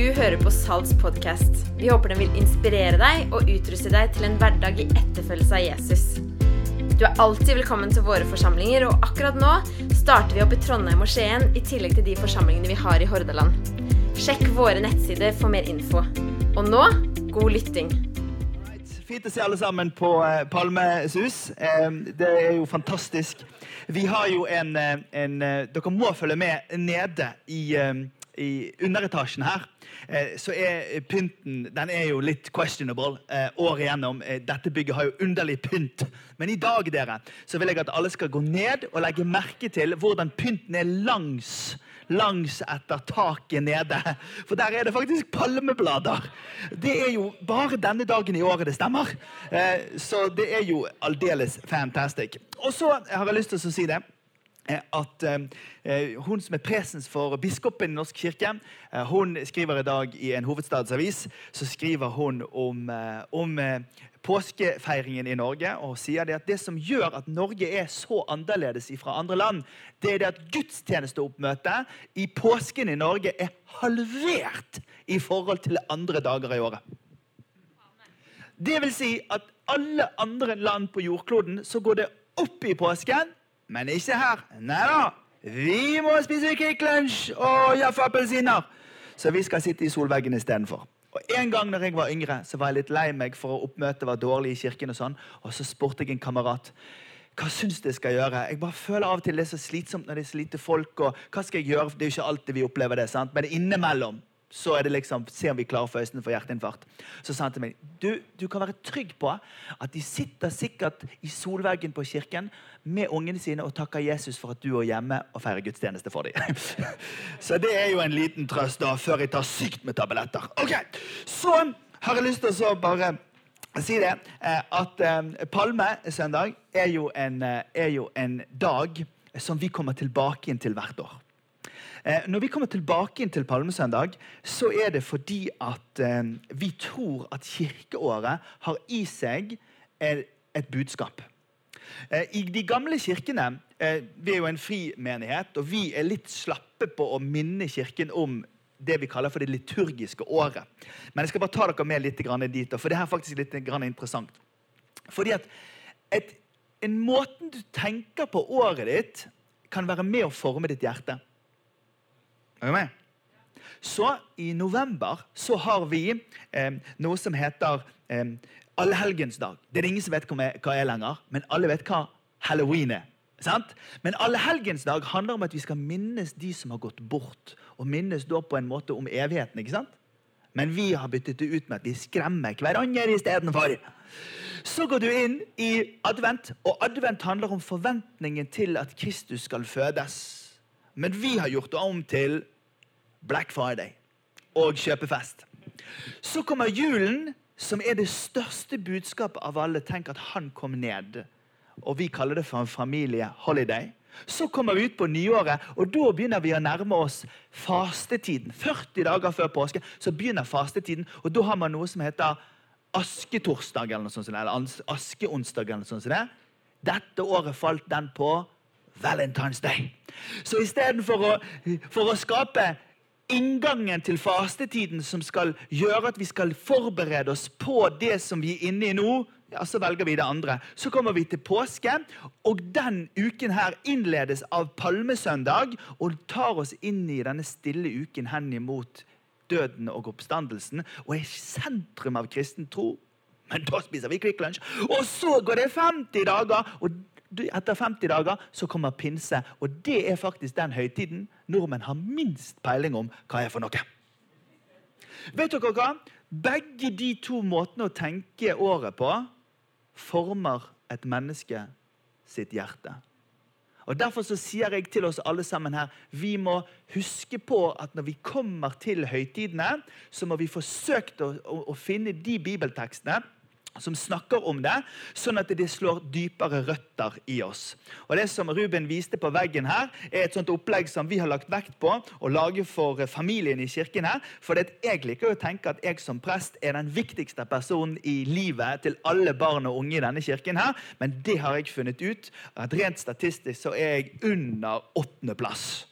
Du hører på Salts podkast. Vi håper den vil inspirere deg og utruste deg til en hverdag i etterfølgelse av Jesus. Du er alltid velkommen til våre forsamlinger, og akkurat nå starter vi opp i Trondheim og Skien i tillegg til de forsamlingene vi har i Hordaland. Sjekk våre nettsider for mer info. Og nå god lytting. Fint å se alle sammen på eh, Palmesus. Det er jo fantastisk. Vi har jo en, eh, en eh, Dere må følge med nede i, i underetasjen her. Eh, så er pynten den er jo litt questionable eh, året igjennom. Eh, dette bygget har jo underlig pynt. Men i dag dere, så vil jeg at alle skal gå ned og legge merke til hvordan pynten er langs langs etter taket nede. For der er det faktisk palmeblader. Det er jo bare denne dagen i året det stemmer. Så det er jo aldeles fantastic. Og så har jeg lyst til å si det at eh, hun som er presens for biskopen i Norsk kirke, eh, hun skriver i dag i en hovedstadsavis så skriver hun om, eh, om eh, påskefeiringen i Norge og sier det at det som gjør at Norge er så annerledes fra andre land, det er det at gudstjenesteoppmøtet i påsken i Norge er halvert i forhold til andre dager i året. Det vil si at alle andre land på jordkloden så går det opp i påsken, men ikke her. Nei da. Vi må spise Kvikk Lunsj og jaffe appelsiner. Så vi skal sitte i solveggen istedenfor. Og En gang når jeg var yngre, så var jeg litt lei meg for å oppmøtet var dårlig i kirken. Og sånn, og så spurte jeg en kamerat hva syns jeg skal gjøre. Jeg bare føler av og til det er så slitsomt når det er så lite folk. og hva skal jeg gjøre? Det er jo ikke alltid vi opplever det, sant? men innimellom så er det liksom, se om vi klarer å få øynene for hjerteinfarkt. Så sa han til meg du, du kan være trygg på at de sitter sikkert i solveggen på kirken med ungene sine og takker Jesus for at du er hjemme og feirer gudstjeneste for dem. så det er jo en liten trøst da, før jeg tar sykt med tabletter. Ok, Så har jeg lyst til å bare si det eh, at eh, palmesøndag er eh, er jo en dag som vi kommer tilbake inn til hvert år. Eh, når vi kommer tilbake inn til Palmesøndag, så er det fordi at eh, vi tror at kirkeåret har i seg et budskap. Eh, I de gamle kirkene Vi er jo en fri menighet, og vi er litt slappe på å minne Kirken om det vi kaller for det liturgiske året. Men jeg skal bare ta dere med litt dit, for det er faktisk litt interessant. Fordi at et, en måten du tenker på året ditt, kan være med å forme ditt hjerte. Er du med? Så i november så har vi eh, noe som heter eh, Allehelgensdag. Det er ingen som vet hva er lenger, men alle vet hva halloween er. Sant? Men Allehelgensdag handler om at vi skal minnes de som har gått bort. Og minnes da på en måte om evigheten. ikke sant? Men vi har byttet det ut med at vi skremmer hverandre istedenfor. Så går du inn i advent, og advent handler om forventningen til at Kristus skal fødes. Men vi har gjort det om til Black Friday og kjøpefest. Så kommer julen, som er det største budskapet av alle. Tenk at han kom ned. Og vi kaller det for en familieholiday. Så kommer vi ut på nyåret, og da begynner vi å nærme oss fastetiden. 40 dager før påske så begynner fastetiden, og da har man noe som heter asketorsdag eller noe sånt, eller askeonsdag. eller noe sånt. Dette året falt den på Valentine's Day. Så istedenfor å, for å skape inngangen til fastetiden som skal gjøre at vi skal forberede oss på det som vi er inne i nå, ja, så velger vi det andre. Så kommer vi til påske, og den uken her innledes av palmesøndag og tar oss inn i denne stille uken hen imot døden og oppstandelsen og er sentrum av kristen tro. Men da spiser vi Kvikk Lunsj. Og så går det 50 dager, og etter 50 dager så kommer pinse. Og det er faktisk den høytiden nordmenn har minst peiling om hva er for noe. Vet dere hva? Begge de to måtene å tenke året på former et menneske sitt hjerte. Og Derfor så sier jeg til oss alle sammen her vi må huske på at når vi kommer til høytidene, så må vi forsøke å, å, å finne de bibeltekstene som snakker om det, sånn at det slår dypere røtter i oss. Og Det som Ruben viste på veggen her, er et sånt opplegg som vi har lagt vekt på å lage for familien i kirken. her, For jeg liker å tenke at jeg som prest er den viktigste personen i livet til alle barn og unge i denne kirken. her, Men det har jeg funnet ut, at rent statistisk så er jeg under åttendeplass.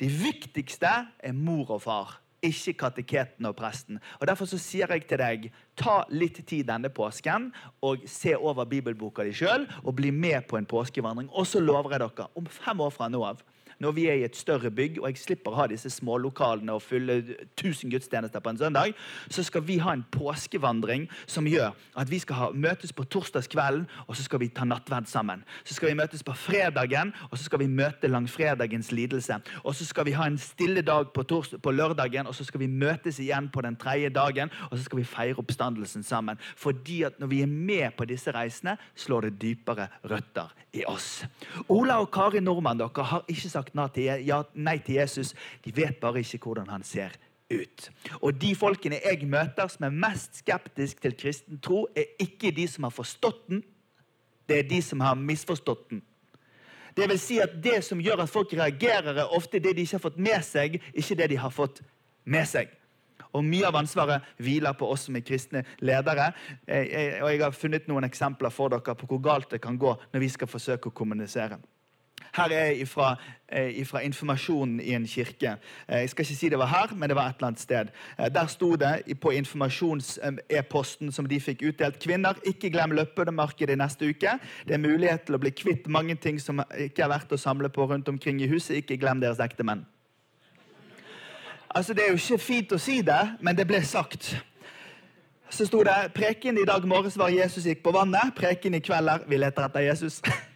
De viktigste er mor og far. Ikke kateketen og presten. Og Derfor så sier jeg til deg, ta litt tid denne påsken og se over bibelboka di sjøl og bli med på en påskevandring. Og så lover jeg dere, om fem år fra nå av når vi er i et større bygg, og jeg slipper å ha disse smålokalene og fylle 1000 gudstjenester på en søndag, så skal vi ha en påskevandring som gjør at vi skal ha, møtes på torsdagskvelden, og så skal vi ta nattverd sammen. Så skal vi møtes på fredagen, og så skal vi møte langfredagens lidelse. Og så skal vi ha en stille dag på, på lørdagen, og så skal vi møtes igjen på den tredje dagen, og så skal vi feire oppstandelsen sammen. Fordi at når vi er med på disse reisene, slår det dypere røtter i oss. Ola og Kari Nordmann dere har ikke sagt sagt nei til Jesus. De vet bare ikke hvordan han ser ut. Og de folkene jeg møter som er mest skeptisk til kristen tro, er ikke de som har forstått den, det er de som har misforstått den. Det vil si at det som gjør at folk reagerer, er ofte det de ikke har fått med seg, ikke det de har fått med seg. Og Mye av ansvaret hviler på oss som er kristne ledere. og Jeg har funnet noen eksempler for dere på hvor galt det kan gå når vi skal forsøke å kommunisere. Her er ifra, eh, ifra informasjonen i en kirke. Eh, jeg skal ikke si det var her, men det var et eller annet sted. Eh, der sto det på informasjons-e-posten som de fikk utdelt Kvinner, ikke glem løpemarkedet neste uke. Det er mulighet til å bli kvitt mange ting som ikke er verdt å samle på rundt omkring i huset. Ikke glem deres ektemenn. Altså, Det er jo ikke fint å si det, men det ble sagt. Så sto det preken i dag morges var Jesus gikk på vannet. Preken i kveld er vi leter etter Jesus.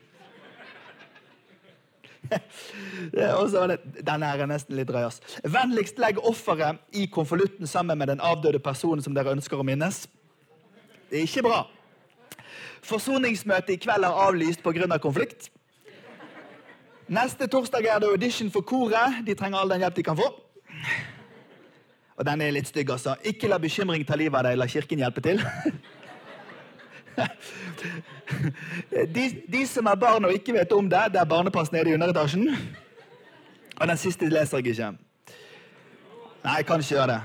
Denne her er nesten litt drøy. Vennligst legg offeret i konvolutten sammen med den avdøde personen som dere ønsker å minnes. Det er ikke bra. Forsoningsmøtet i kveld er avlyst pga. Av konflikt. Neste torsdag er det audition for koret. De trenger all den hjelp de kan få. Og den er litt stygg, altså. Ikke la bekymring ta livet av deg. La Kirken hjelpe til. De, de, som er barn og ikke vet om det, det er barnepass nede i underetasjen. Og den siste leser jeg ikke. Nei, jeg kan ikke gjøre det.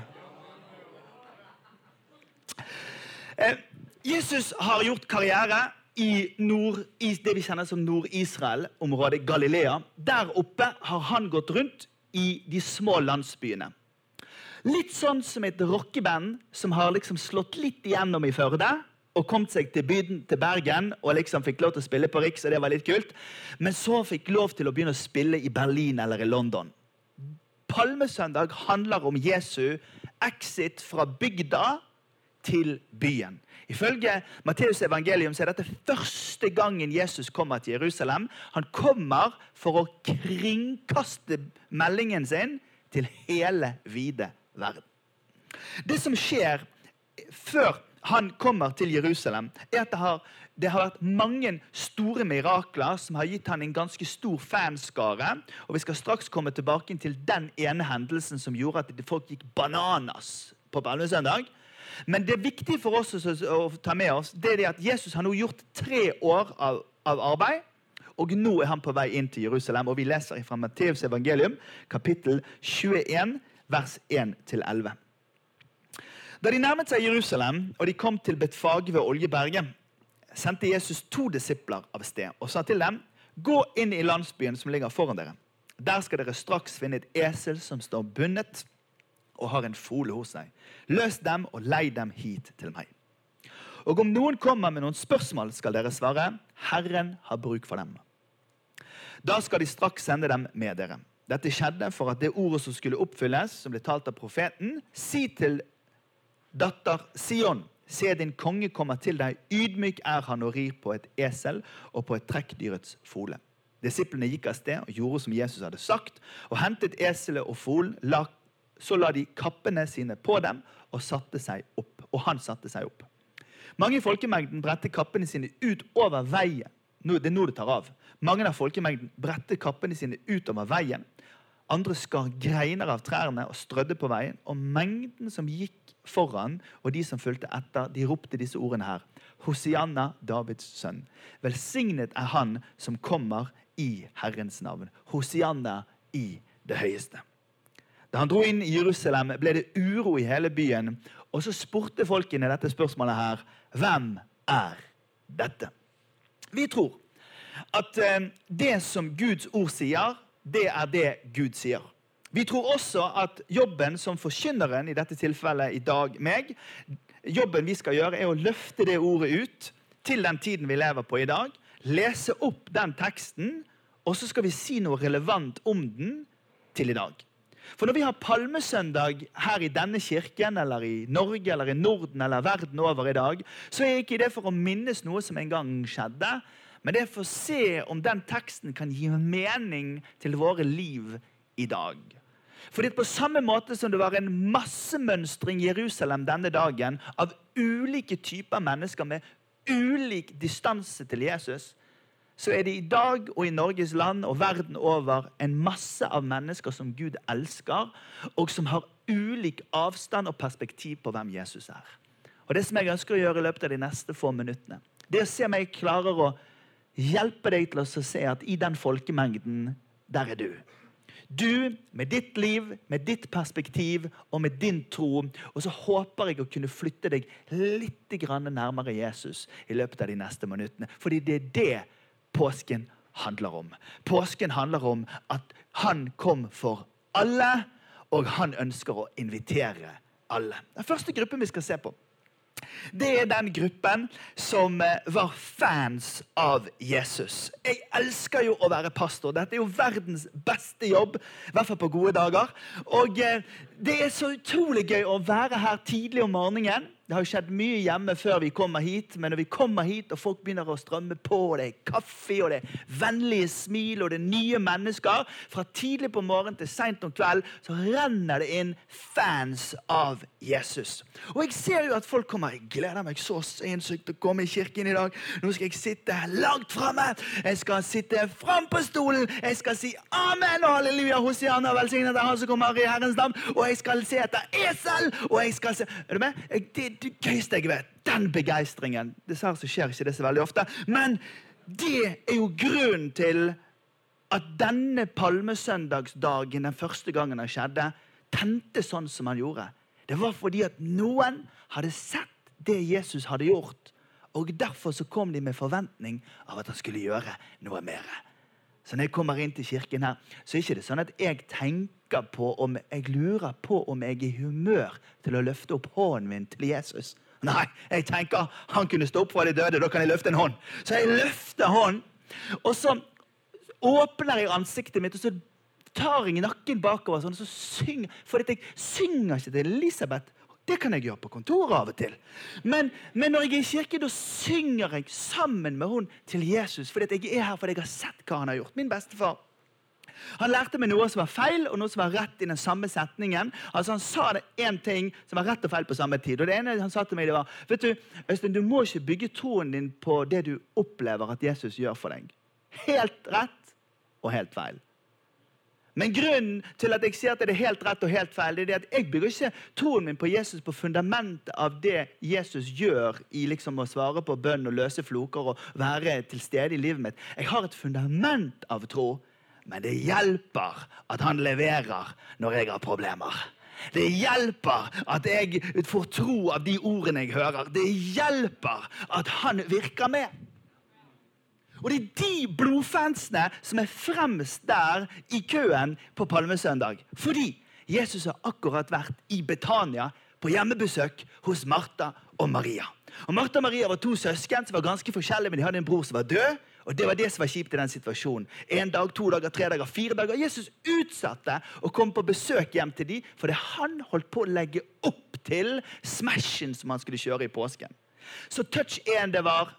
Eh, Jesus har gjort karriere i, nord, det vi kjenner som Nord-Israel-området, Galilea. Der oppe har han gått rundt i de små landsbyene. Litt sånn som et rockeband som har liksom slått litt igjennom i Førde og kom seg til byen til Bergen og liksom fikk lov til å spille på Riks. og det var litt kult. Men så fikk lov til å begynne å spille i Berlin eller i London. Palmesøndag handler om Jesu exit fra bygda til byen. Ifølge Matteus evangelium så er dette første gangen Jesus kommer til Jerusalem. Han kommer for å kringkaste meldingen sin til hele vide verden. Det som skjer før han kommer til Jerusalem, er at det har, det har, vært mange store mirakler som har gitt han en ganske stor fanskare. og Vi skal straks komme tilbake til den ene hendelsen som gjorde at folk gikk bananas på palmesøndag. Men det er viktig for oss å, ta med oss det er at Jesus har nå gjort tre år av, av arbeid. Og nå er han på vei inn til Jerusalem. og Vi leser fra Matteus evangelium, kapittel 21, vers 1-11. Da de nærmet seg Jerusalem og de kom til Betfage ved Oljeberget, sendte Jesus to disipler av sted og sa til dem.: Gå inn i landsbyen som ligger foran dere. Der skal dere straks finne et esel som står bundet og har en fole hos seg. Løs dem og lei dem hit til meg. Og om noen kommer med noen spørsmål, skal dere svare, Herren har bruk for dem. Da skal de straks sende dem med dere. Dette skjedde for at det ordet som skulle oppfylles, som ble talt av profeten, si til Datter Sion, se din konge kommer til deg. Ydmyk er han og rir på et esel og på et trekkdyrets fole. Disiplene gikk av sted og gjorde som Jesus hadde sagt, og hentet eselet og folen. Så la de kappene sine på dem og satte seg opp. Og han satte seg opp. Mange i folkemengden bredte kappene sine ut over veien. Det er nå det tar av. Mange av folkemengden bredte kappene sine utover veien. Andre skar greiner av trærne og strødde på veien. Og mengden som gikk foran, og de som fulgte etter, de ropte disse ordene her. Hosianna, Davids sønn. Velsignet er han som kommer i Herrens navn. Hosianna i det høyeste. Da han dro inn i Jerusalem, ble det uro i hele byen. Og så spurte folkene dette spørsmålet her. Hvem er dette? Vi tror at eh, det som Guds ord sier, det er det Gud sier. Vi tror også at jobben som forkynneren, i dette tilfellet i dag meg, jobben vi skal gjøre, er å løfte det ordet ut til den tiden vi lever på i dag. Lese opp den teksten, og så skal vi si noe relevant om den til i dag. For når vi har palmesøndag her i denne kirken, eller i Norge, eller i Norden eller verden over i dag, så er ikke det for å minnes noe som en gang skjedde, men det er for å se om den teksten kan gi mening til våre liv i dag. Fordi På samme måte som det var en massemønstring i Jerusalem denne dagen av ulike typer mennesker med ulik distanse til Jesus, så er det i dag og i Norges land og verden over en masse av mennesker som Gud elsker, og som har ulik avstand og perspektiv på hvem Jesus er. Og Det som jeg ønsker å gjøre i løpet av de neste få minuttene, det er å se om jeg klarer å hjelpe deg til å se at i den folkemengden, der er du. Du med ditt liv, med ditt perspektiv og med din tro. Og så håper jeg å kunne flytte deg litt nærmere Jesus i løpet av de neste minuttene. Fordi det er det påsken handler om. Påsken handler om at han kom for alle, og han ønsker å invitere alle. Den første gruppen vi skal se på, det er den gruppen som eh, var fans av Jesus. Jeg elsker jo å være pastor. Dette er jo verdens beste jobb, i hvert fall på gode dager. Og eh, det er så utrolig gøy å være her tidlig om morgenen det har jo skjedd mye hjemme før vi kommer hit, men når vi kommer hit og folk begynner å strømme på, og det er kaffe, og det er vennlige smil, og det er nye mennesker Fra tidlig på morgenen til seint om kveld så renner det inn fans av Jesus. Og jeg ser jo at folk kommer. Jeg gleder meg så sinnssykt til å komme i kirken i dag. Nå skal jeg sitte langt framme. Jeg skal sitte fram på stolen. Jeg skal si amen og halleluja, Hosianna, velsignet er han som kommer i Herrens navn. Og jeg skal se etter esel, og jeg skal se Er du med? Jeg, det gøyeste jeg vet. Den begeistringen. Dessverre så skjer ikke det så veldig ofte. Men det er jo grunnen til at denne palmesøndagsdagen, den første gangen det skjedde, tente sånn som han gjorde. Det var fordi at noen hadde sett det Jesus hadde gjort. Og Derfor så kom de med forventning av at han skulle gjøre noe mer. Så når jeg kommer inn til kirken her, så er det ikke sånn at jeg tenker på om jeg lurer på om jeg er i humør til å løfte opp hånden min til Jesus. Nei, jeg tenker han kunne stå opp fra de døde. Da kan jeg løfte en hånd. Så jeg løfter hånden, og så åpner jeg ansiktet mitt, og så tar jeg nakken bakover sånn, og så synger For jeg synger ikke til Elisabeth. Det kan jeg gjøre på kontoret av og til. Men, men når jeg er i kirken, da synger jeg sammen med hun til Jesus. Fordi jeg er her fordi jeg har sett hva han har gjort. Min bestefar. Han lærte meg noe som var feil, og noe som var rett i den samme setningen. Altså Han sa det én ting som var rett og feil på samme tid. Og det ene han sa til meg, det var vet du, Øystein, du må ikke bygge troen din på det du opplever at Jesus gjør for deg. Helt rett og helt feil. Men grunnen til at jeg sier at det er helt rett og helt feil, det er at jeg bygger ikke troen min på Jesus på fundamentet av det Jesus gjør i liksom å svare på bønn og løse floker og være til stede i livet mitt. Jeg har et fundament av tro, men det hjelper at han leverer når jeg har problemer. Det hjelper at jeg får tro av de ordene jeg hører. Det hjelper at han virker med. Og det er de blodfansene som er fremst der i køen på palmesøndag. Fordi Jesus har akkurat vært i Betania på hjemmebesøk hos Martha og Maria. Og Martha og Maria var to søsken som var ganske forskjellige, men de hadde en bror som var død. Og Det var det som var kjipt i den situasjonen. En dag, to dager, tre dager, fire dager. Jesus utsatte å komme på besøk hjem til dem, fordi han holdt på å legge opp til smashen som han skulle kjøre i påsken. Så touch 1 det var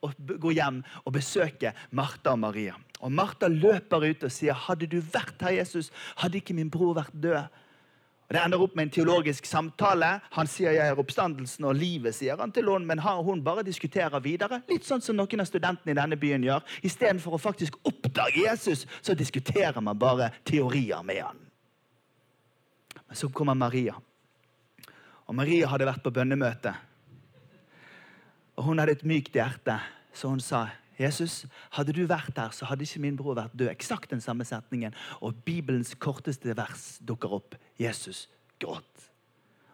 å gå hjem og besøke Martha og Maria. Og Martha løper ut og sier, 'Hadde du vært her, Jesus, hadde ikke min bror vært død.' Og Det ender opp med en teologisk samtale. Han sier 'jeg er oppstandelsen og livet', sier han til henne, men hun bare diskuterer videre. Litt sånn som noen av studentene i denne byen gjør. Istedenfor å faktisk oppdage Jesus, så diskuterer man bare teorier med han. Men så kommer Maria. Og Maria hadde vært på bønnemøte og hun hadde et mykt hjerte, så hun sa Jesus, hadde du vært der, så hadde ikke min bror vært død. Eksakt den samme setningen. Og Bibelens korteste vers dukker opp. Jesus gråt.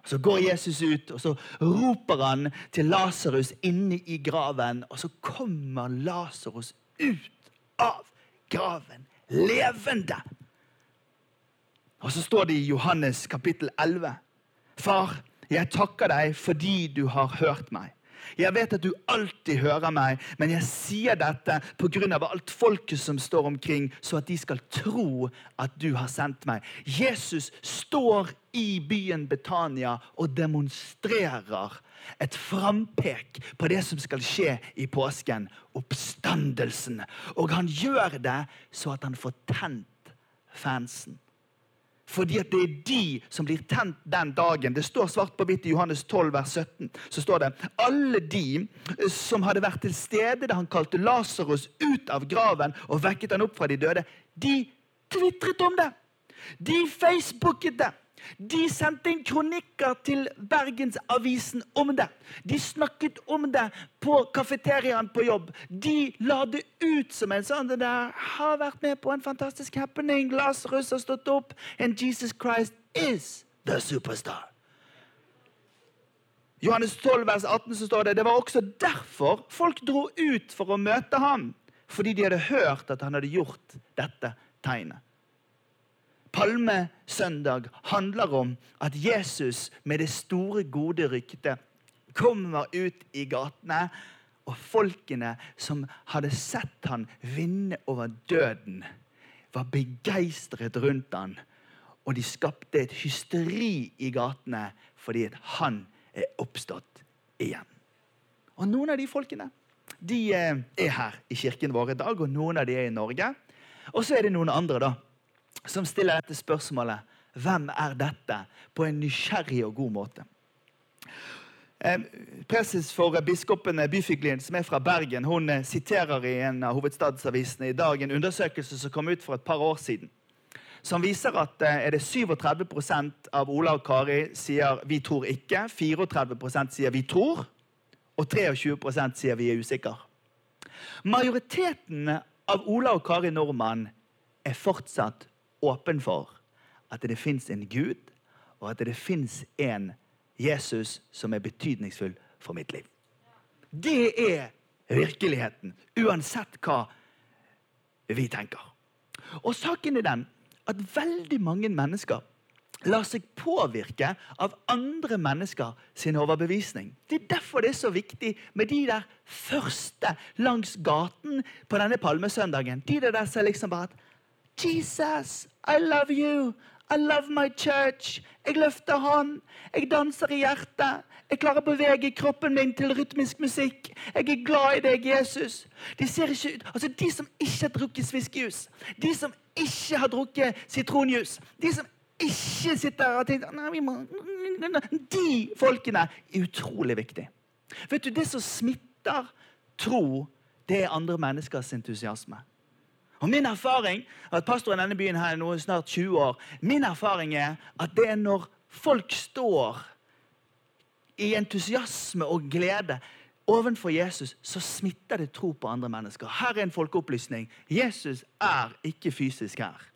Og Så går Jesus ut, og så roper han til Lasarus inne i graven. Og så kommer Lasarus ut av graven levende. Og så står det i Johannes kapittel 11. Far, jeg takker deg fordi du har hørt meg. Jeg vet at du alltid hører meg, men jeg sier dette pga. alt folket som står omkring, så at de skal tro at du har sendt meg. Jesus står i byen Betania og demonstrerer et frampek på det som skal skje i påsken. Oppstandelsen. Og han gjør det så at han får tent fansen. Fordi at det er de som blir tent den dagen. Det står svart på hvitt i Johannes 12, vers 17. Så står det alle de eh, som hadde vært til stede da han kalte Lasarus ut av graven og vekket han opp fra de døde, de tvitret om det. De facebooket det. De sendte inn kronikker til Bergensavisen om det. De snakket om det på kafeteriaen på jobb. De la det ut som en sånn Det der har vært med på en fantastisk happening. Lasarus har stått opp. And Jesus Christ is the superstar. Johannes 12, vers 18 så står det det var også derfor folk dro ut for å møte ham. Fordi de hadde hørt at han hadde gjort dette tegnet. Palmesøndag handler om at Jesus med det store, gode ryktet kommer ut i gatene. Og folkene som hadde sett han vinne over døden, var begeistret rundt han. Og de skapte et hysteri i gatene fordi han er oppstått igjen. Og Noen av de folkene de eh, er her i kirken vår i dag, og noen av de er i Norge. Og så er det noen andre da, som stiller dette spørsmålet Hvem er dette? på en nysgjerrig og god måte. Eh, for biskopen Byfiglin, som er fra Bergen, hun eh, siterer i en av hovedstadsavisene i dag en undersøkelse som kom ut for et par år siden. Som viser at eh, er det 37% av Ola og Kari sier 'vi tror ikke', 34% sier 'vi tror', og 23% sier 'vi er usikre'. Majoriteten av Ola og Kari Nordmann er fortsatt åpen for at det fins en Gud, og at det fins en Jesus som er betydningsfull for mitt liv. Det er virkeligheten, uansett hva vi tenker. Og saken er den at veldig mange mennesker lar seg påvirke av andre mennesker sin overbevisning. Det er derfor det er så viktig med de der første langs gaten på denne palmesøndagen. De der som liksom bare at Jesus, I love you. I love my church. Jeg løfter hånd. Jeg danser i hjertet. Jeg klarer å bevege kroppen min til rytmisk musikk. Jeg er glad i deg, Jesus. De ser ikke ut Altså, de som ikke har drukket sviskejus, de som ikke har drukket sitronjus, de som ikke sitter og tenker Nei, vi må De folkene er utrolig viktige. Vet du, Det som smitter tro, det er andre menneskers entusiasme. Og Min erfaring at pastoren i denne byen her er nå snart 20 år, min erfaring er at det er når folk står i entusiasme og glede ovenfor Jesus, så smitter det tro på andre mennesker. Her er en folkeopplysning. Jesus er ikke fysisk her.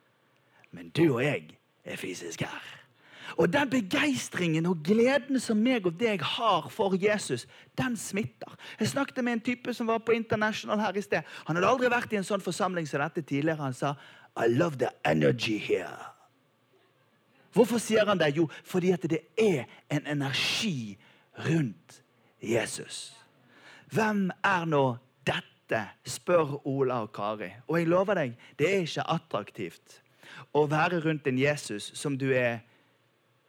Men du og jeg er fysisk her. Og den begeistringen og gleden som meg og deg har for Jesus, den smitter. Jeg snakket med en type som var på International her i sted. Han hadde aldri vært i en sånn forsamling som dette tidligere. Han sa I love the energy here. Hvorfor sier han det? Jo, fordi at det er en energi rundt Jesus. Hvem er nå dette? spør Ola og Kari. Og jeg lover deg, det er ikke attraktivt å være rundt en Jesus som du er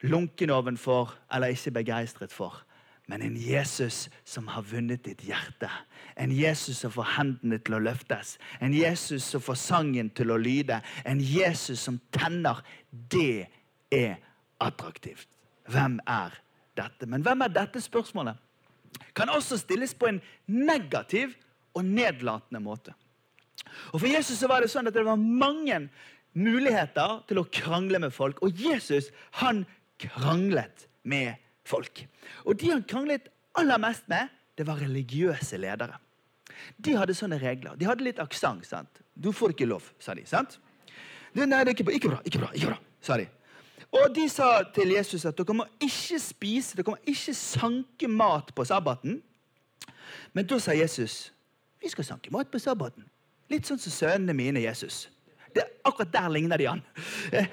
lunken ovenfor eller ikke begeistret for. Men en Jesus som har vunnet ditt hjerte. En Jesus som får hendene til å løftes. En Jesus som får sangen til å lyde. En Jesus som tenner. Det er attraktivt. Hvem er dette? Men hvem er dette spørsmålet? Kan også stilles på en negativ og nedlatende måte. Og For Jesus så var det sånn at det var mange muligheter til å krangle med folk. Og Jesus han kranglet med folk. Og de han kranglet aller mest med, det var religiøse ledere. De hadde sånne regler. De hadde litt aksent. Du får ikke lov, sa de. sant? Nei, det er ikke bra, ikke bra, ikke bra, ikke bra, sa de. Og de sa til Jesus at dere må ikke spise, dere må ikke sanke mat på sabbaten. Men da sa Jesus vi skal sanke mat på sabbaten. Litt sånn som sønnene mine, Jesus. Det, akkurat der ligner de han. Eh,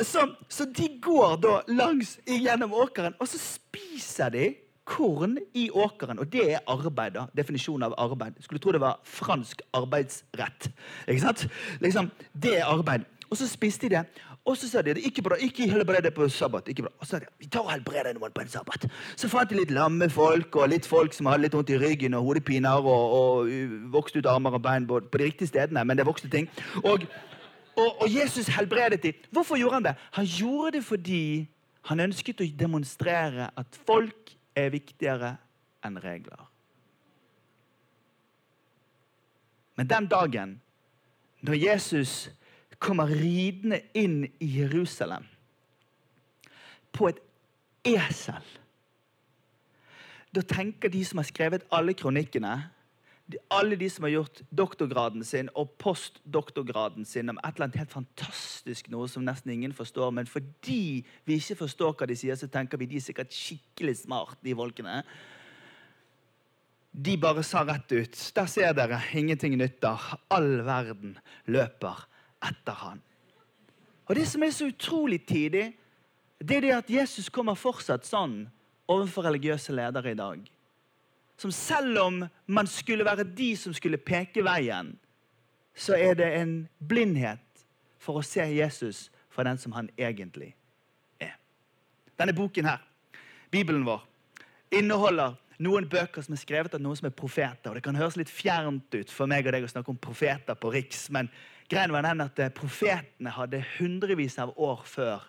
så, så de går da langs gjennom åkeren, og så spiser de korn i åkeren. Og det er arbeid. da, Definisjonen av arbeid. Skulle tro det var fransk arbeidsrett. Ikke sant? Liksom, Det er arbeid. Og så spiste de det. Og så sa de det ikke, bra, ikke helbrede på sabbat. ikke bra. Og så sa de vi tar og helbreder noen på en sabbat. Så fant de litt lamme folk og litt folk som hadde litt vondt i ryggen og hodepiner og, og vokste ut armer og bein på, på de riktige stedene. men det vokste ting. Og, og, og Jesus helbredet dem. Hvorfor gjorde han det? Han gjorde det fordi han ønsket å demonstrere at folk er viktigere enn regler. Men den dagen når Jesus kommer ridende inn i Jerusalem på et esel Da tenker de som har skrevet alle kronikkene, alle de som har gjort doktorgraden sin og postdoktorgraden sin om et eller annet helt fantastisk, noe som nesten ingen forstår, men fordi vi ikke forstår hva de sier, så tenker vi de er sikkert skikkelig smart, de folkene. De bare sa rett ut. Der ser dere, ingenting nytter. All verden løper etter han. Og Det som er så utrolig tidig, det er det at Jesus kommer fortsatt sånn overfor religiøse ledere i dag. Som selv om man skulle være de som skulle peke veien, så er det en blindhet for å se Jesus for den som han egentlig er. Denne boken her, Bibelen vår, inneholder noen bøker som er skrevet av noen som er profeter. og Det kan høres litt fjernt ut for meg og deg å snakke om profeter på Riks, men Greien var den at eh, Profetene hadde hundrevis av år før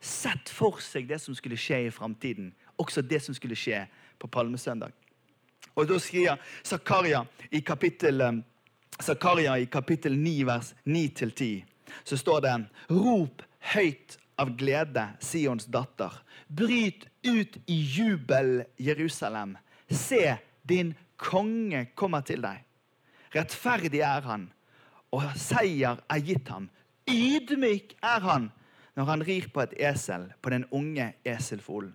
sett for seg det som skulle skje i framtiden. Også det som skulle skje på palmesøndag. Og Da skriver Zakaria i kapittel, eh, Zakaria i kapittel 9, vers 9-10, så står det Rop høyt av glede, Sions datter. Bryt ut i jubel, Jerusalem. Se, din konge kommer til deg. Rettferdig er han og seier er gitt ham. Ydmyk er han når han rir på et esel, på den unge eselfolen.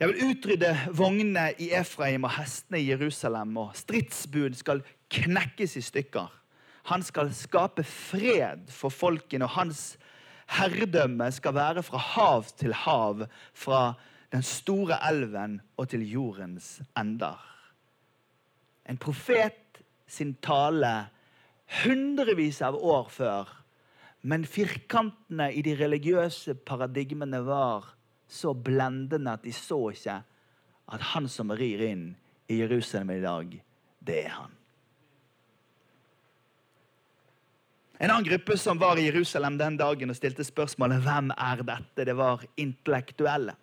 Jeg vil utrydde vognene i Efraim og hestene i Jerusalem, og stridsbud skal knekkes i stykker. Han skal skape fred for folkene, og hans herredømme skal være fra hav til hav, fra den store elven og til jordens ender. En profet sin tale hundrevis av år før. Men firkantene i de religiøse paradigmene var så blendende at de så ikke at han som rir inn i Jerusalem i dag, det er han. En annen gruppe som var i Jerusalem den dagen og stilte spørsmålet hvem er dette, det var intellektuelle.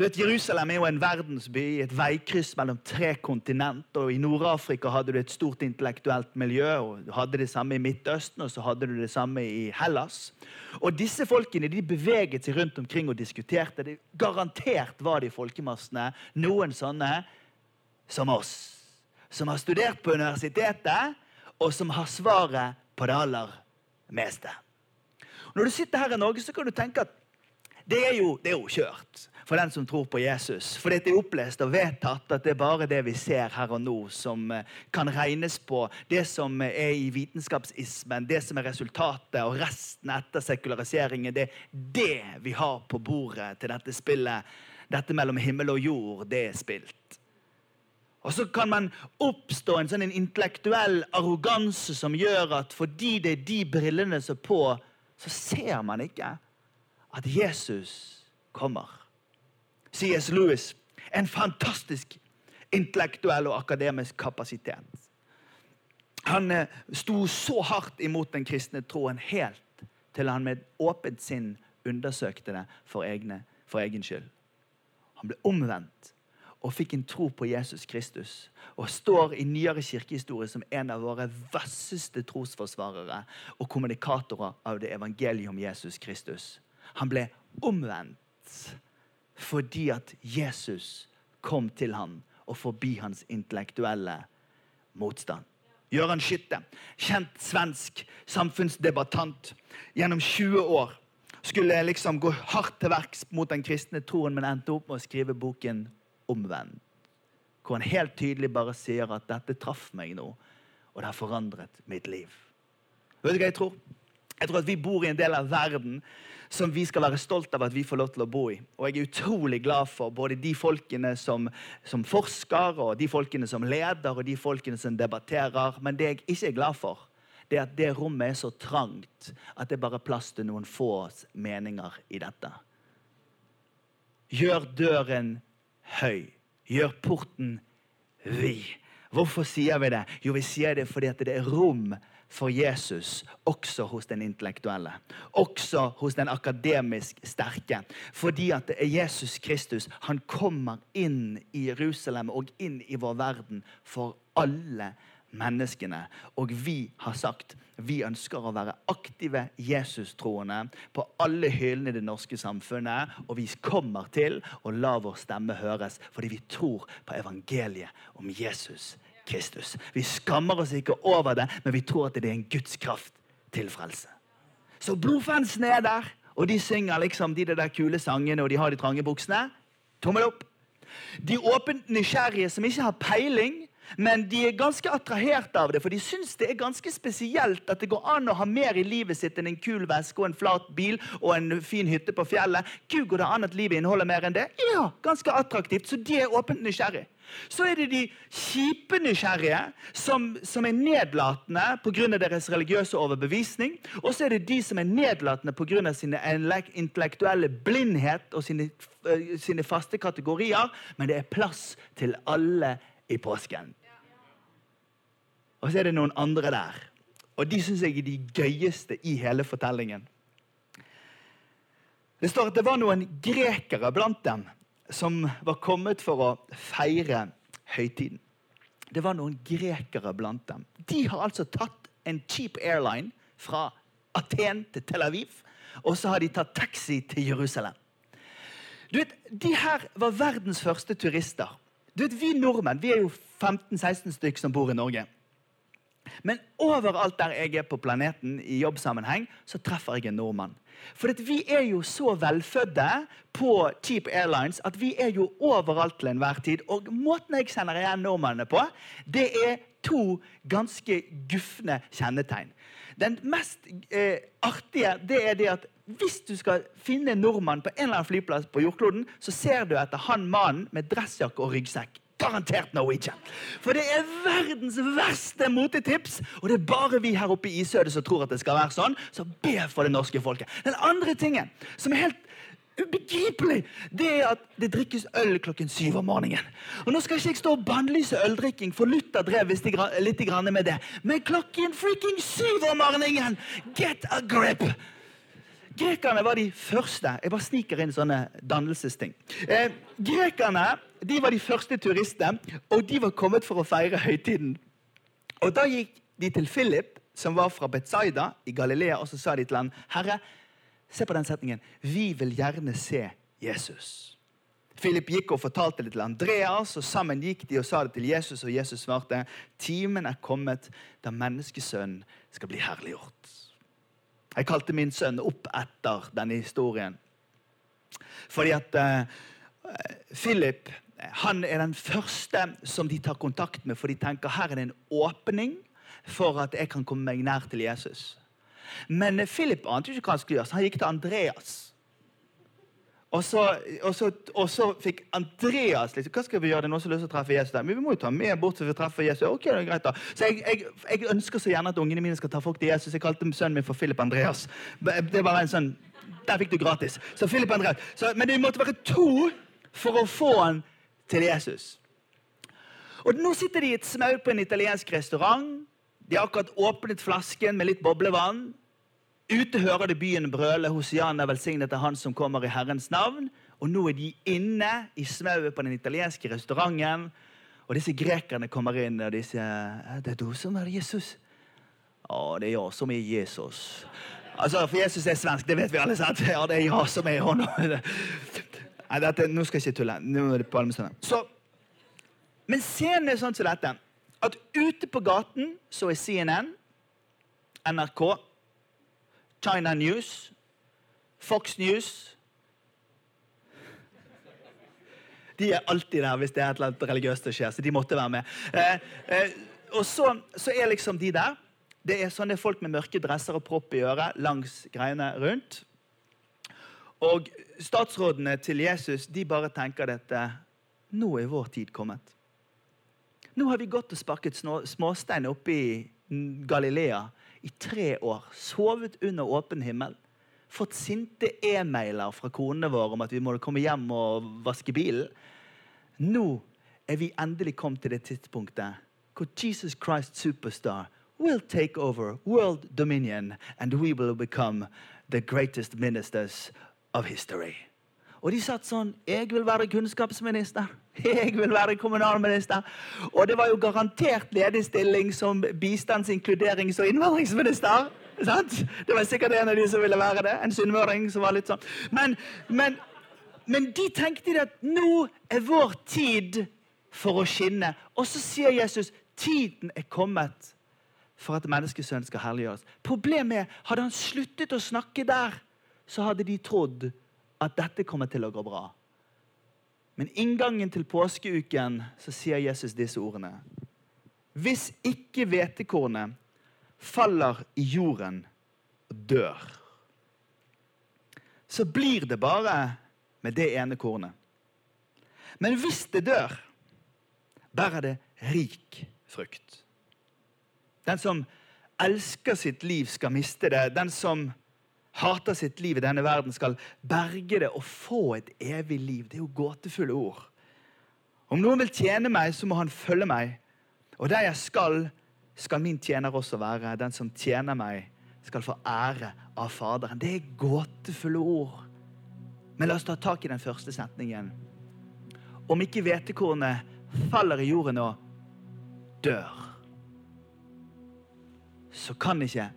Du vet, Jerusalem er jo en verdensby, et veikryss mellom tre kontinent. og I Nord-Afrika hadde du et stort intellektuelt miljø. og Du hadde det samme i Midtøsten og så hadde du det samme i Hellas. Og Disse folkene de beveget seg rundt omkring og diskuterte. Det garantert var de folkemassene noen sånne som oss. Som har studert på universitetet, og som har svaret på det aller meste. Når du sitter her i Norge, så kan du tenke at det er jo, det er jo kjørt for den som tror på Jesus. For det er opplest og vedtatt at det er bare det vi ser her og nå, som eh, kan regnes på. Det som er i vitenskapsismen, det som er resultatet, og resten etter sekulariseringen, det er det vi har på bordet til dette spillet. Dette mellom himmel og jord, det er spilt. Og så kan man oppstå en sånn intellektuell arroganse som gjør at fordi det er de brillene som er på, så ser man ikke at Jesus kommer. C.S. Lewis. En fantastisk intellektuell og akademisk kapasitet. Han eh, sto så hardt imot den kristne troen helt til han med åpent sinn undersøkte det for, egne, for egen skyld. Han ble omvendt og fikk en tro på Jesus Kristus. Og står i nyere kirkehistorie som en av våre vasseste trosforsvarere og kommunikatorer av det evangeliet om Jesus Kristus. Han ble omvendt fordi at Jesus kom til ham og forbi hans intellektuelle motstand. Gøran Skytte, kjent svensk samfunnsdebattant gjennom 20 år, skulle liksom gå hardt til verks mot den kristne troen, men endte opp med å skrive boken Omvendt. Hvor han helt tydelig bare sier at 'dette traff meg nå', og det har forandret mitt liv. Vet du hva jeg tror? Jeg tror at vi bor i en del av verden som vi skal være stolt av at vi får lov til å bo i. Og jeg er utrolig glad for både de folkene som, som forsker, og de folkene som leder, og de folkene som debatterer. Men det jeg ikke er glad for, det er at det rommet er så trangt at det er bare plass til noen få meninger i dette. Gjør døren høy. Gjør porten vid. Hvorfor sier vi det? Jo, vi sier det fordi det er rom for Jesus også hos den intellektuelle. Også hos den akademisk sterke. Fordi at det er Jesus Kristus. Han kommer inn i Jerusalem og inn i vår verden for alle menneskene. Og vi har sagt vi ønsker å være aktive Jesus-troende på alle hyllene i det norske samfunnet. Og vi kommer til å la vår stemme høres fordi vi tror på evangeliet om Jesus Kristus. Vi skammer oss ikke over det, men vi tror at det er en Guds kraft til frelse. Så blodfansen er der, og de synger liksom de der kule sangene, og de har de trange buksene. Tommel opp. De åpent nysgjerrige som ikke har peiling, men de er ganske attrahert av det, for de syns det er ganske spesielt at det går an å ha mer i livet sitt enn en kul veske og en flat bil og en fin hytte på fjellet. Gud, går det an at livet inneholder mer enn det? Ja, ganske attraktivt, så de er åpent nysgjerrig. Så er det de kjipe nysgjerrige, som, som er nedlatende pga. deres religiøse overbevisning. Og så er det de som er nedlatende pga. sin intellektuelle blindhet og sine, uh, sine faste kategorier. Men det er plass til alle i påsken. Og så er det noen andre der. Og de syns jeg er de gøyeste i hele fortellingen. Det står at det var noen grekere blant dem som var kommet for å feire høytiden. Det var noen grekere blant dem. De har altså tatt en cheap airline fra Aten til Tel Aviv, og så har de tatt taxi til Jerusalem. Du vet, De her var verdens første turister. Du vet, Vi nordmenn vi er jo 15-16 stykker som bor i Norge. Men overalt der jeg er på planeten, i jobbsammenheng, så treffer jeg en nordmann. For vi er jo så velfødde på Cheap Airlines at vi er jo overalt til enhver tid. Og måten jeg kjenner igjen nordmennene på, det er to ganske gufne kjennetegn. Den mest eh, artige det er det at hvis du skal finne en nordmann på en eller annen flyplass på jordkloden, så ser du etter han mannen med dressjakke og ryggsekk. Garantert Norwegian. For det er verdens verste motetips, og det er bare vi her oppe i Isødet som tror at det skal være sånn. Så be for det norske folket. Den andre tingen som er helt ubegripelig, det er at det drikkes øl klokken syv om morgenen. Og Nå skal ikke jeg stå og bannlyse øldrikking, for Luther drev litt med det. Men klokken freaking syv om morgenen! Get a grip! Grekerne var de første Jeg bare sniker inn sånne dannelsesting. Eh, grekerne de var de første turistene, og de var kommet for å feire høytiden. Og Da gikk de til Philip, som var fra Betzaida i Galilea, og så sa de til ham, Herre, se på den setningen. Vi vil gjerne se Jesus. Philip gikk og fortalte det til Andreas, og sammen gikk de og sa det til Jesus, og Jesus svarte, timen er kommet da menneskesønnen skal bli herliggjort. Jeg kalte min sønn opp etter denne historien. Fordi at uh, Philip han er den første som de tar kontakt med, for de tenker her er det en åpning for at jeg kan komme meg nær til Jesus. Men Philip ante ikke hva han skulle gjøre, så han gikk til Andreas. Og så, og, så, og så, fikk Andreas liksom, Hva skal vi gjøre? Det er noen som har lyst til å treffe Jesus. Men vi må jo ta med bort så vi treffer Jesus. Ok, det er greit da. Så jeg, jeg, jeg, ønsker så gjerne at ungene mine skal ta folk til Jesus. Jeg kalte sønnen min for Philip Andreas. Det var en sånn, Der fikk du gratis. Så Philip Andreas. Så, men det måtte være to for å få han til Jesus. Og Nå sitter de i et smau på en italiensk restaurant. De har akkurat åpnet flasken med litt boblevann. Ute hører de byen brøle Hosiana velsignet er Han som kommer i Herrens navn. Og nå er de inne i smauet på den italienske restauranten. Og disse grekerne kommer inn og de sier det er du som er Jesus. Ja, det er jeg som er Jesus. Altså, For Jesus er svensk, det vet vi alle. sant? Ja, det er jeg som er han. Nei, dette, nå skal jeg ikke tulle. Nå er det palmesøndag. Så, men scenen er sånn som dette. At ute på gaten så er CNN, NRK China News, Fox News De er alltid der hvis det er et eller annet religiøst som skjer, så de måtte være med. Eh, eh, og så, så, er liksom de der. Det er sånne folk med mørke dresser og propp i øret langs greiene rundt. Og statsrådene til Jesus de bare tenker dette Nå er vår tid kommet. Nå har vi gått og sparket småstein oppe i Galilea i tre år. Sovet under åpen himmel. Fått sinte e-mailer fra konene våre om at vi må komme hjem og vaske bilen. Nå er vi endelig kommet til det tidspunktet hvor Jesus Christ Superstar will take over world dominion and we will become the greatest ministers of history. Og de satt sånn Jeg vil være kunnskapsminister. Jeg vil være kommunalminister. Og det var jo garantert ledig stilling som bistands-, inkluderings- og innvandringsminister. Sant? Det var sikkert en av de som ville være det. En sunnmøring som var litt sånn. Men, men, men de tenkte at nå er vår tid for å skinne. Og så sier Jesus tiden er kommet for at menneskesønnen skal herliggjøres. Problemet er hadde han sluttet å snakke der, så hadde de trodd at dette kommer til å gå bra. Men inngangen til påskeuken så sier Jesus disse ordene. Hvis ikke hvetekornet faller i jorden og dør, så blir det bare med det ene kornet. Men hvis det dør, bærer det rik frukt. Den som elsker sitt liv, skal miste det. Den som hater sitt liv i denne verden, skal berge det og få et evig liv. Det er jo gåtefulle ord. Om noen vil tjene meg, så må han følge meg. Og der jeg skal, skal min tjener også være. Den som tjener meg, skal få ære av Faderen. Det er gåtefulle ord. Men la oss ta tak i den første setningen. Om ikke hvetekornet faller i jorden og dør, så kan ikke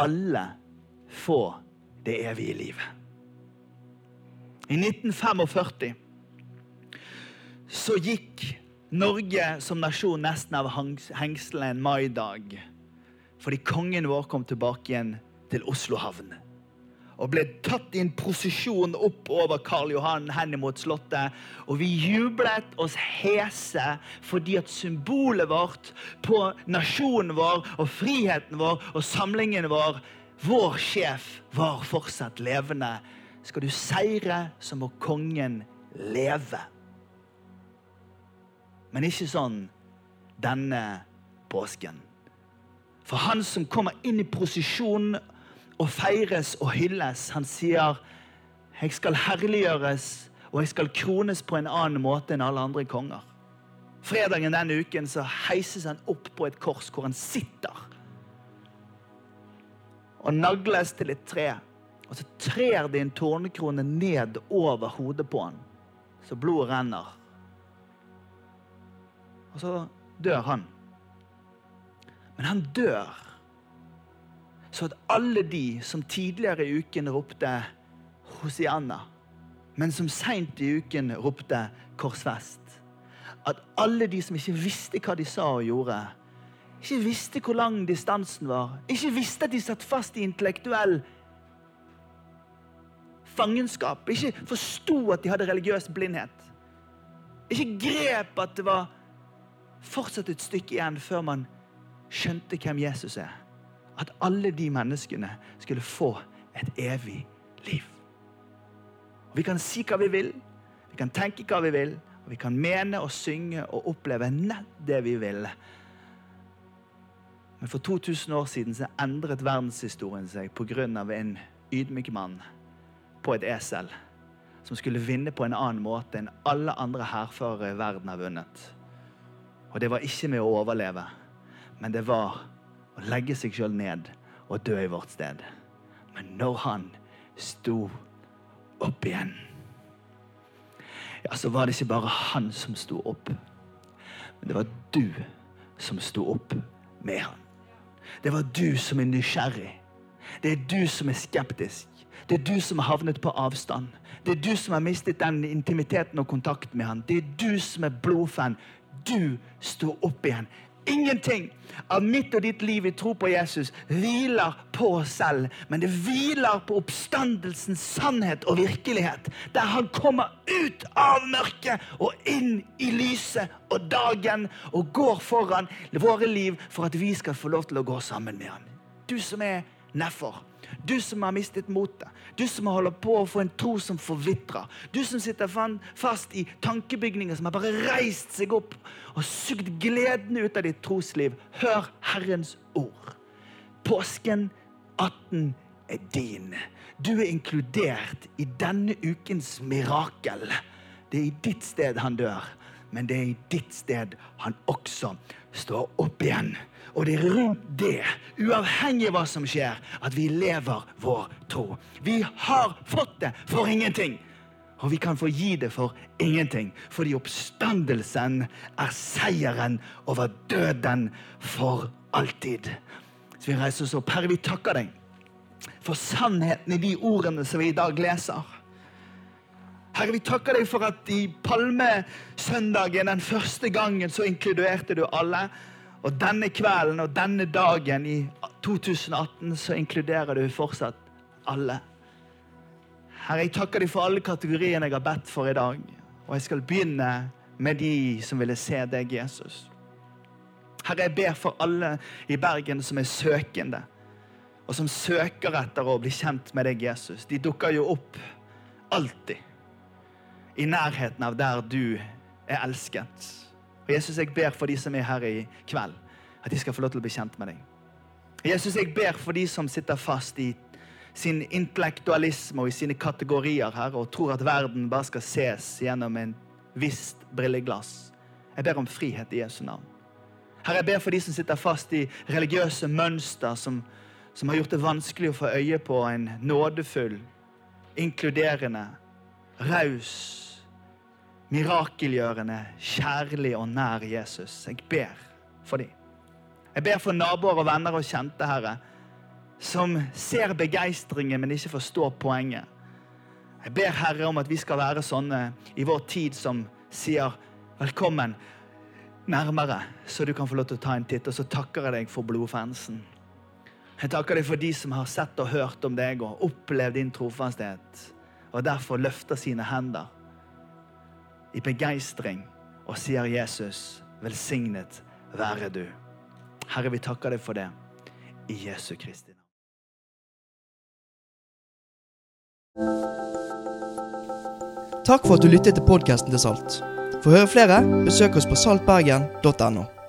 alle få det evige livet. I 1945 så gikk Norge som nasjon nesten av hengslene en maidag fordi kongen vår kom tilbake igjen til Oslo havn. Og ble tatt i en prosesjon opp over Karl Johan hen mot Slottet. Og vi jublet oss hese fordi at symbolet vårt på nasjonen vår og friheten vår og samlingen vår vår sjef var fortsatt levende. Skal du seire, så må kongen leve. Men ikke sånn denne påsken. For han som kommer inn i prosesjon og feires og hylles, han sier jeg skal herliggjøres og jeg skal krones på en annen måte enn alle andre konger. Fredagen denne uken så heises han opp på et kors hvor han sitter og nagles til et tre. Og så trer det en tårnekrone ned over hodet på han, så blodet renner. Og så dør han. Men han dør så at alle de som tidligere i uken ropte Hosianna, men som seint i uken ropte korsfest At alle de som ikke visste hva de sa og gjorde, ikke visste hvor lang distansen var, ikke visste at de satt fast i intellektuell fangenskap, ikke forsto at de hadde religiøs blindhet, ikke grep at det var fortsatt et stykke igjen før man skjønte hvem Jesus er. At alle de menneskene skulle få et evig liv. Vi kan si hva vi vil, vi kan tenke hva vi vil, og vi kan mene og synge og oppleve nett det vi vil. Men for 2000 år siden så endret verdenshistorien seg pga. en ydmyk mann på et esel som skulle vinne på en annen måte enn alle andre hærførere i verden har vunnet. Og det var ikke med å overleve, men det var å legge seg sjøl ned og dø i vårt sted. Men når han sto opp igjen, ja, så var det ikke bare han som sto opp, men det var du som sto opp med han. Det var du som er nysgjerrig. Det er du som er skeptisk. Det er du som har havnet på avstand. Det er du som har mistet den intimiteten og kontakten med han. Det er du som er blodfan. Du sto opp igjen. Ingenting av mitt og ditt liv i tro på Jesus hviler på oss selv, men det hviler på oppstandelsens sannhet og virkelighet, der han kommer ut av mørket og inn i lyset og dagen og går foran våre liv for at vi skal få lov til å gå sammen med han. Du som er nedfor. Du som har mistet motet. Du som holder på å få en tro som forvitrer. Du som sitter fast i tankebygninger som har bare reist seg opp og sugd gleden ut av ditt trosliv. Hør Herrens ord. Påsken 18 er din. Du er inkludert i denne ukens mirakel. Det er i ditt sted han dør, men det er i ditt sted han også står opp igjen. Og det er rundt det, uavhengig av hva som skjer, at vi lever vår tro. Vi har fått det for ingenting. Og vi kan få gi det for ingenting, fordi oppstandelsen er seieren over døden for alltid. Så vi reiser oss opp. Herre, vi takker deg for sannheten i de ordene som vi i dag leser. Herre, vi takker deg for at i palmesøndagen, den første gangen, så inkluderte du alle. Og denne kvelden og denne dagen i 2018 så inkluderer du fortsatt alle. Herre, jeg takker deg for alle kategoriene jeg har bedt for i dag. Og jeg skal begynne med de som ville se deg, Jesus. Herre, jeg ber for alle i Bergen som er søkende, og som søker etter å bli kjent med deg, Jesus. De dukker jo opp alltid i nærheten av der du er elsket. Og Jesus, jeg ber for de som er her i kveld, at de skal få lov til å bli kjent med deg. Jesus, jeg ber for de som sitter fast i sin intellektualisme og i sine kategorier her, og tror at verden bare skal ses gjennom en visst brilleglass. Jeg ber om frihet i Jesu navn. Herre, jeg ber for de som sitter fast i religiøse mønster som, som har gjort det vanskelig å få øye på en nådefull, inkluderende, raus mirakelgjørende, kjærlig og nær Jesus. Jeg ber for dem. Jeg ber for naboer og venner og kjente, Herre, som ser begeistringen, men ikke forstår poenget. Jeg ber Herre om at vi skal være sånne i vår tid som sier velkommen nærmere, så du kan få lov til å ta en titt. Og så takker jeg deg for blodfansen. Jeg takker deg for de som har sett og hørt om deg og opplevd din trofasthet, og derfor løfter sine hender i begeistring og sier Jesus, velsignet være du. Herre, vi takker deg for det i Jesu Kristi navn. Takk for at du lyttet til podkasten til Salt. For å høre flere, besøk oss på saltbergen.no.